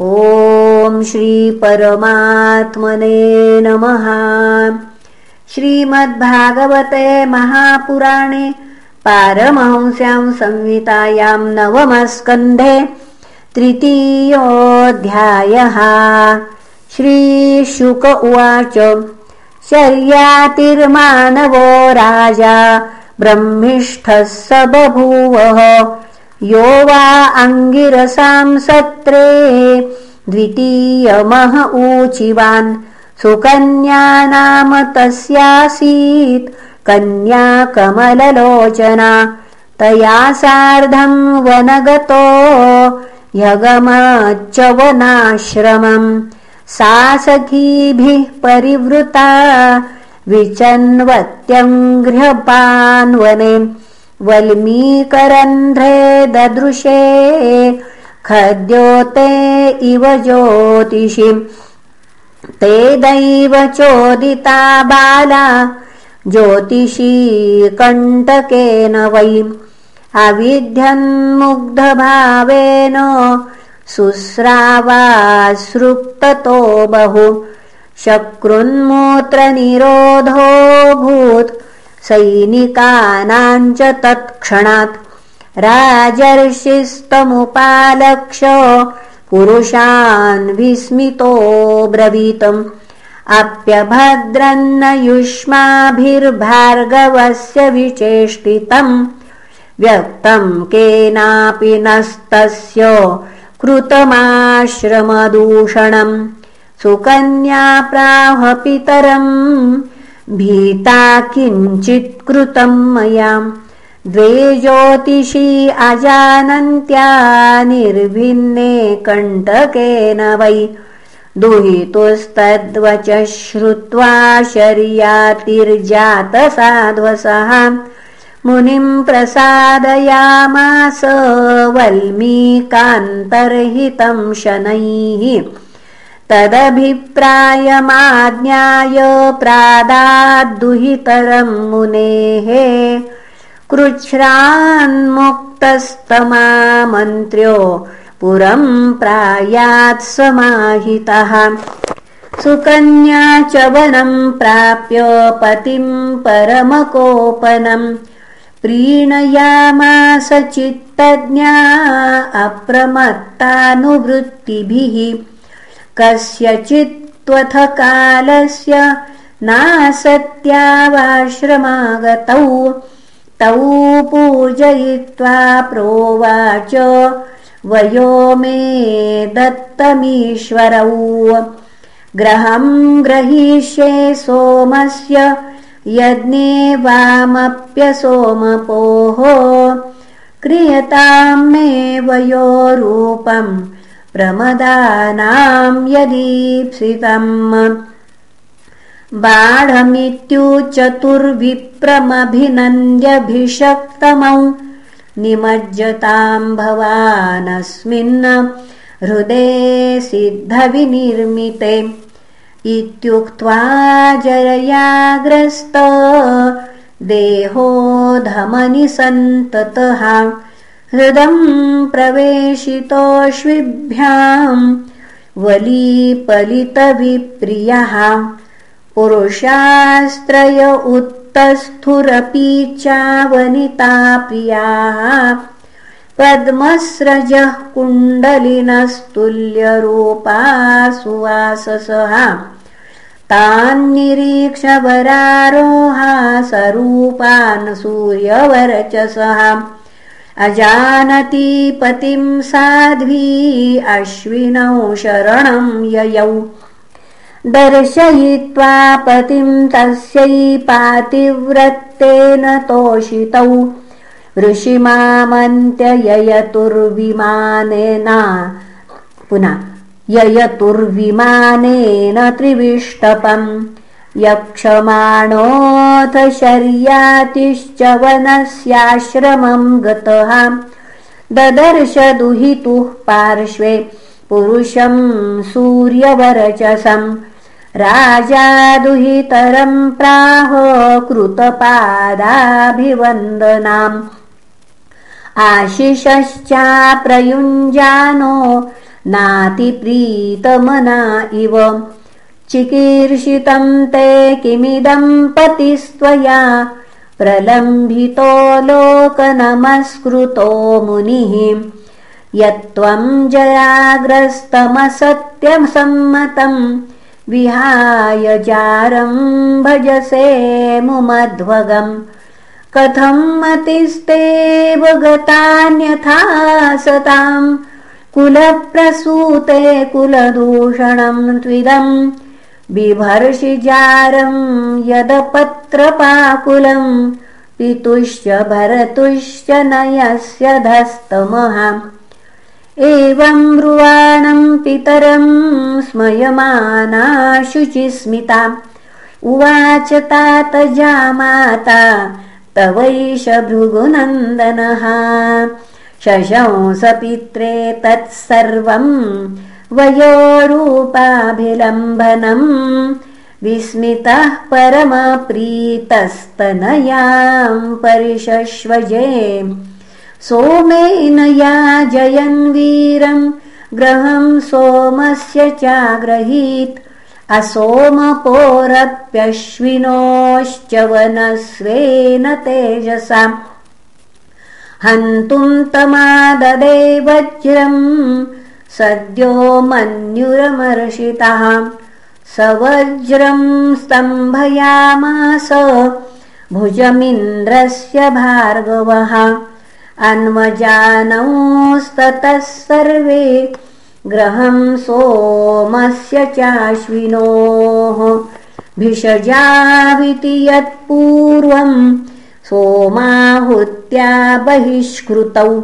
ॐ श्रीपरमात्मने नमः। श्रीमद्भागवते महापुराणे पारमहंस्यां संहितायां नवमस्कन्धे तृतीयोऽध्यायः। श्रीशुक उवाच शर्यातिर्मानवो राजा ब्रह्मिष्ठः स बभूवः यो वा अङ्गिरसां सत्रे द्वितीयमह ऊचिवान्। सुकन्या नाम तस्यासीत् कन्या कमललोचना तया सार्धम् वनगतो ह्यगमच्च वनाश्रमम् सा सखीभिः परिवृता विचन्वत्यङ्घ्र्यपान्वने वल्मीकरन्ध्रे ददृशे खद्योते इव ज्योतिषि। ते दैव चोदिता बाला ज्योतिषी कण्टकेन वै। अविध्यन्मुग्धभावेन शुश्रावासृक्ततो बहु। शक्रुन्मूत्रनिरोधोऽभूत् सैनिकानाञ्च तत्क्षणात् राजर्षिस्तमुपालक्ष पुरुषान् विस्मितो ब्रवीतम्। अप्यभद्रन्न युष्माभिर्भार्गवस्य विचेष्टितम्। व्यक्तम् केनापि नस्तस्य कृतमाश्रमदूषणम्। सुकन्या प्राहपितरम् भीता किञ्चित्कृतम् मया। द्वे ज्योतिषी अजानन्त्या निर्भिन्ने कण्टकेन वै। दुहितुस्तद्वच श्रुत्वा शर्यातिर्जातसाध्वसः। मुनिम् प्रसादयामास वल्मीकान्तर्हितम् शनैः तदभिप्रायमाज्ञाय प्रादाद्दुहितरम् मुनेः कृच्छ्रान्मुक्तस्तमामन्त्र्यो पुरम् प्रायात् समाहितः। सुकन्या च वनम् प्राप्य पतिम् परमकोपनम् प्रीणयामास चित्तज्ञा अप्रमत्तानुवृत्तिभिः कस्यचित्त्वथ कालस्य नासत्यावाश्रमागतौ तौ पूजयित्वा प्रोवाच वयो मे दत्तमीश्वरौ। ग्रहम् ग्रहीष्ये सोमस्य यज्ञे वामप्यसोमपोः क्रियताम् मे वयोरूपम् प्रमदानाम् यदीप्सितम्। बाढमित्युचतुर्विप्रमभिनन्द्यभिषक्तमौ निमज्जताम् भवानस्मिन् हृदे सिद्धविनिर्मिते। इत्युक्त्वा जरयाग्रस्त देहो धमनि सन्ततः हृदम् प्रवेशितोऽश्विभ्याम् वलीपलितविप्रियः। पुरुषास्त्रय उत्तस्थुरपि चावनिता प्रियाः पद्मस्रजः कुण्डलिनस्तुल्यरूपा सुवाससः। तान्निरीक्षवरारोहा सरूपान् सूर्यवरचसः अजानती पतिम् साध्वी अश्विनौ शरणम् ययौ। दर्शयित्वा पतिम् तस्यै पातिव्रत्तेन तोषितौ। ऋषिमामन्त्यययतुर्विमानेन पुनः ययतुर्विमानेन त्रिविष्टपम् यक्षमाणोऽथ शर्यातिश्च वनस्याश्रमम् गतः। ददर्श दुहितुः पार्श्वे पुरुषम् सूर्यवरचसम् राजा दुहितरम् प्राह कृतपादाभिवन्दनाम्। आशिषश्चाप्रयुञ्जानो नातिप्रीतमना इव चिकीर्षितं ते किमिदं पतिस्त्वया प्रलम्भितो लोकनमस्कृतो मुनिः। यत्त्वं जयाग्रस्तमसत्यसम्मतं विहाय जारं भजसे मुमध्वगम्। कथं मतिस्तेव गतान्यथा सताम् कुलप्रसूते कुलदूषणं त्विदम् बिभर्षिजारं यदपत्रपाकुलं पितुश्च भरतुश्च नयस्य धस्तमः। एवं ब्रुवाणं पितरं स्मयमाना शुचिस्मिता उवाच तात जामाता तवैष भृगुनन्दनः। शशंसपित्रे तत्सर्वम् वयोरूपाभिलम्बनम् विस्मितः परमप्रीतस्तनयाम् परिशश्वजे सोमेन याजयन् वीरम् ग्रहम् सोमस्य चाग्रहीत् असोमपोरप्यश्विनोश्च वनस्वेन तेजसा। हन्तुम् तमाददे वज्रम् सद्यो मन्युरमर्षितः। स वज्रम् स्तम्भयामास भुजमिन्द्रस्य भार्गवः। अन्वजानौस्ततः सर्वे ग्रहम् सोमस्य चाश्विनोः। भिषजाविति यत्पूर्वम् सोमाहुत्या बहिष्कृतौ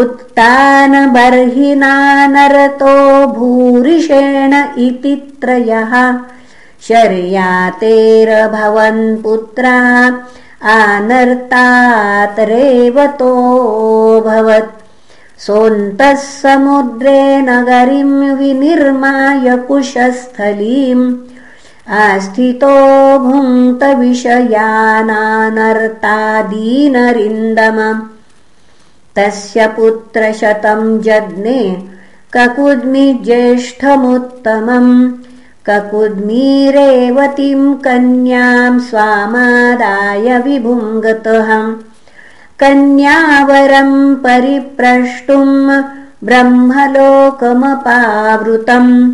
उत्तानबर्हिना नरतो भूरिषेण इति त्रयः। शर्यातेरभवन् पुत्रा आनर्तातरेवतोऽभवत् सोऽन्तः समुद्रे नगरीम् विनिर्माय कुशस्थलीम् आस्थितो भुङ्क्तविषयानानर्तादीनरिन्दम तस्य पुत्रशतम् जज्ञे ककुद्मि ज्येष्ठमुत्तमम्। ककुद्मीरेवतीम् कन्याम् स्वामादाय विभुङ्गतः। कन्यावरम् परिप्रष्टुम् ब्रह्मलोकमपावृतम्।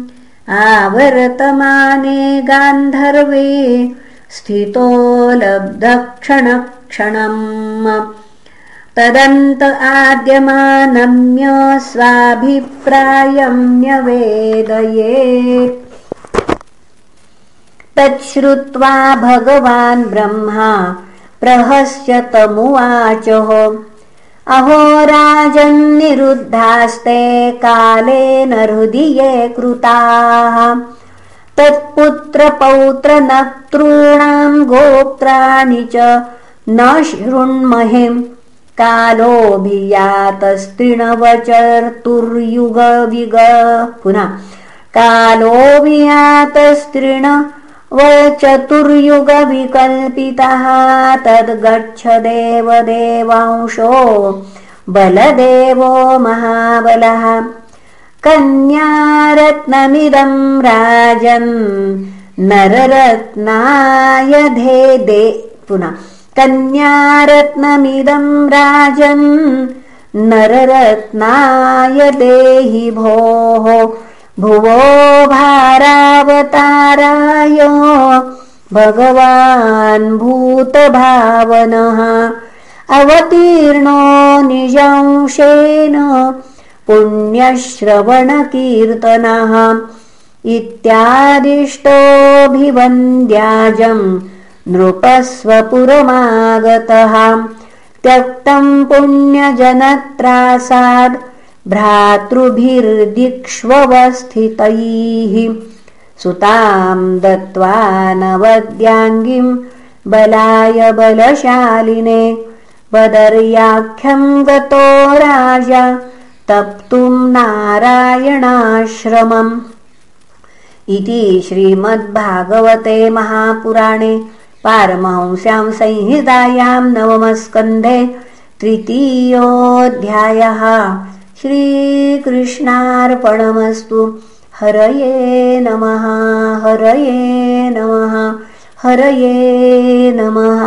आवर्तमाने गान्धर्वे स्थितो लब्धक्षणक्षणम् तदन्त आद्यमानम्य स्वाभिप्रायम् न्यवेदये तच्छ्रुत्वा भगवान् ब्रह्मा प्रहस्यतमुवाचः अहो राजन्निरुद्धास्ते कालेन हृदि ये कृताः। तत्पुत्रपौत्रनतॄणाम् गोत्राणि च न शृण्महिम् कालोऽभियातस्तृणवचर्तुर्युगविग पुनः कालोऽभियातस्तृण चतुर्युगविकल्पितः तद्गच्छ देवदेवांशो बलदेवो महाबलः। कन्यारत्नमिदम् राजन् नररत्नाय दे पुनः कन्यारत्नमिदम् राजन् नररत्नाय देहि भोः। भुवो भारावताराय भगवान् भूतभावनः। अवतीर्णो निजंशेन पुण्यश्रवणकीर्तनः। इत्यादिष्टोऽभिवन्द्याजम् नृपस्वपुरमागतः। त्यक्तम् पुण्यजनत्रासाद् भ्रातृभिर्दिक्ष्वस्थितैः सुताम् दत्त्वा नवद्याङ्गिम् बलाय बलशालिने बदर्याख्यम् गतो राजा। तप्तुम् नारायणाश्रमम्। इति श्रीमद्भागवते महापुराणे पारमहंस्यां संहितायाम् नवमस्कन्धे तृतीयोऽध्यायः श्रीकृष्णार्पणमस्तु। हरये नमः हरये नमः हरये नमः